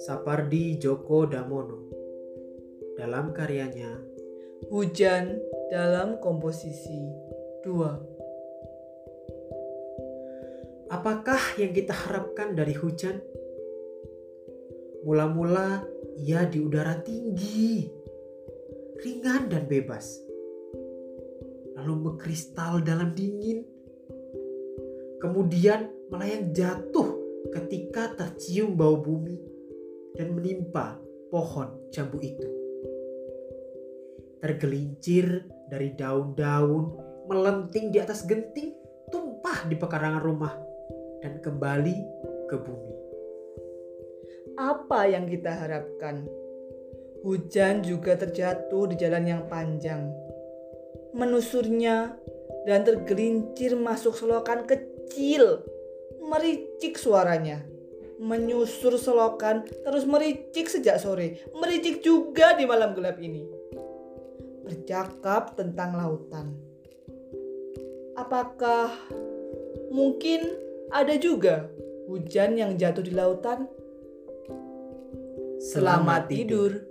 Sapardi Djoko Damono dalam karyanya Hujan dalam komposisi 2 Apakah yang kita harapkan dari hujan? Mula-mula ia di udara tinggi, ringan dan bebas. Lalu mengkristal dalam dingin. Kemudian melayang jatuh ketika tercium bau bumi dan menimpa pohon jambu itu. Tergelincir dari daun-daun, melenting di atas genting, tumpah di pekarangan rumah, dan kembali ke bumi. Apa yang kita harapkan? Hujan juga terjatuh di jalan yang panjang. Menusurnya dan tergelincir masuk selokan kecil. Mericik suaranya. Menyusur selokan terus mericik sejak sore. Mericik juga di malam gelap ini. Bercakap tentang lautan. Apakah mungkin ada juga hujan yang jatuh di lautan? Selamat tidur.